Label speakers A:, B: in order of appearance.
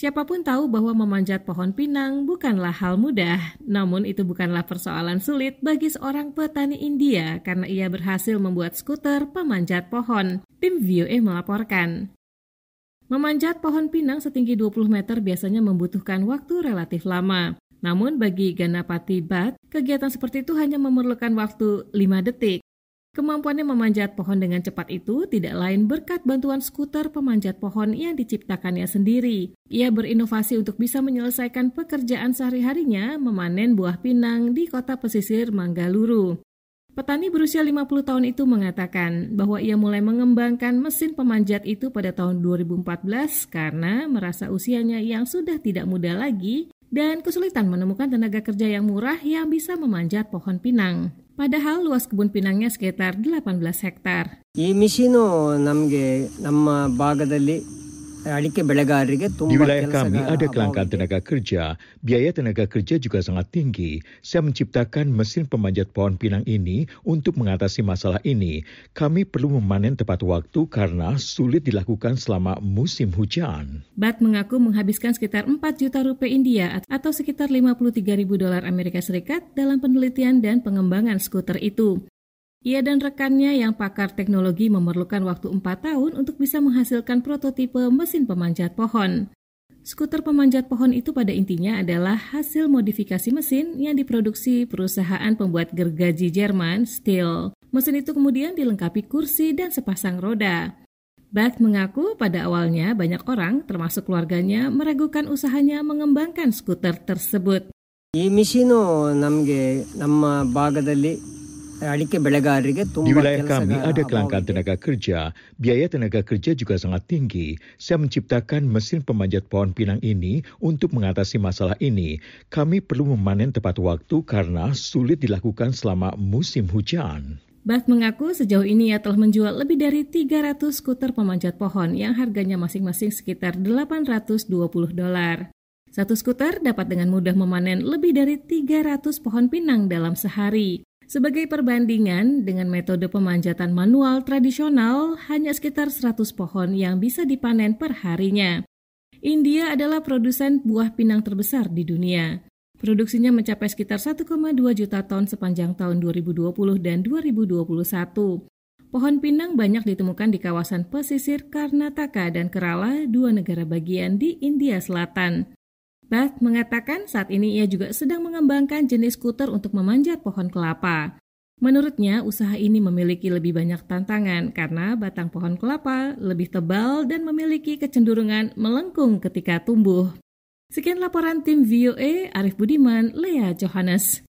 A: Siapa pun tahu bahwa memanjat pohon pinang bukanlah hal mudah, namun itu bukanlah persoalan sulit bagi seorang petani India karena ia berhasil membuat skuter pemanjat pohon. Tim VOA melaporkan. Memanjat pohon pinang setinggi 20 meter biasanya membutuhkan waktu relatif lama. Namun bagi Ganapati Bat, kegiatan seperti itu hanya memerlukan waktu 5 detik. Kemampuannya memanjat pohon dengan cepat itu tidak lain berkat bantuan skuter pemanjat pohon yang diciptakannya sendiri. Ia berinovasi untuk bisa menyelesaikan pekerjaan sehari-harinya memanen buah pinang di kota pesisir Manggaluru. Petani berusia 50 tahun itu mengatakan bahwa ia mulai mengembangkan mesin pemanjat itu pada tahun 2014 karena merasa usianya yang sudah tidak muda lagi dan kesulitan menemukan tenaga kerja yang murah yang bisa memanjat pohon pinang Padahal luas kebun pinangnya sekitar 18 hektar.
B: ಈ ಮಿಷಿನು ನಮಗೆ ನಮ್ಮ ಭಾಗದಲ್ಲಿ ಅಡಿಕೆ ಬೆಳೆಗಾರರಿಗೆ
C: Di
B: ತುಂಬಾ
C: wilayah
B: ಕೆಲಸ
C: kami ada kelangkaan tenaga kerja, biaya tenaga kerja juga sangat tinggi. Saya menciptakan mesin pemanjat pohon pinang ini untuk mengatasi masalah ini. Kami perlu memanen tepat waktu karena sulit dilakukan selama musim hujan.
A: Bat mengaku menghabiskan sekitar 4 juta rupiah India atau sekitar 53 ribu dolar Amerika Serikat dalam penelitian dan pengembangan skuter itu. Ia dan rekannya yang pakar teknologi memerlukan waktu 4 tahun untuk bisa menghasilkan prototipe mesin pemanjat pohon. Skuter pemanjat pohon itu pada intinya adalah hasil modifikasi mesin yang diproduksi perusahaan pembuat gergaji Jerman, Steel. Mesin itu kemudian dilengkapi kursi dan sepasang roda. Beth mengaku pada awalnya banyak orang, termasuk keluarganya, meragukan usahanya mengembangkan skuter tersebut.
B: ಈ ಮಿಷಿನು ನಮಗೆ ನಮ್ಮ ಭಾಗದಲ್ಲಿ ಅಡಿಕೆ ಬೆಳೆಗಾರರಿಗೆ
C: Di
B: ತುಂಬಾ
C: wilayah
B: ಕೆಲಸ
C: kami ada kelangkaan tenaga kerja, biaya tenaga kerja juga sangat tinggi. Saya menciptakan mesin pemanjat pohon pinang ini untuk mengatasi masalah ini. Kami perlu memanen tepat waktu karena sulit dilakukan selama musim hujan.
A: Beth mengaku sejauh ini ia telah menjual lebih dari 300 skuter pemanjat pohon yang harganya masing-masing sekitar 820 dolar. Satu skuter dapat dengan mudah memanen lebih dari 300 pohon pinang dalam sehari. Sebagai perbandingan, dengan metode pemanjatan manual tradisional, hanya sekitar 100 pohon yang bisa dipanen per harinya. India adalah produsen buah pinang terbesar di dunia. Produksinya mencapai sekitar 1,2 juta ton sepanjang tahun 2020 dan 2021. Pohon pinang banyak ditemukan di kawasan pesisir Karnataka dan Kerala, dua negara bagian di India Selatan. Beth mengatakan saat ini ia juga sedang mengembangkan jenis skuter untuk memanjat pohon kelapa. Menurutnya, usaha ini memiliki lebih banyak tantangan karena batang pohon kelapa lebih tebal dan memiliki kecenderungan melengkung ketika tumbuh. Sekian laporan tim VOA, Arif Budiman, Lea Johannes.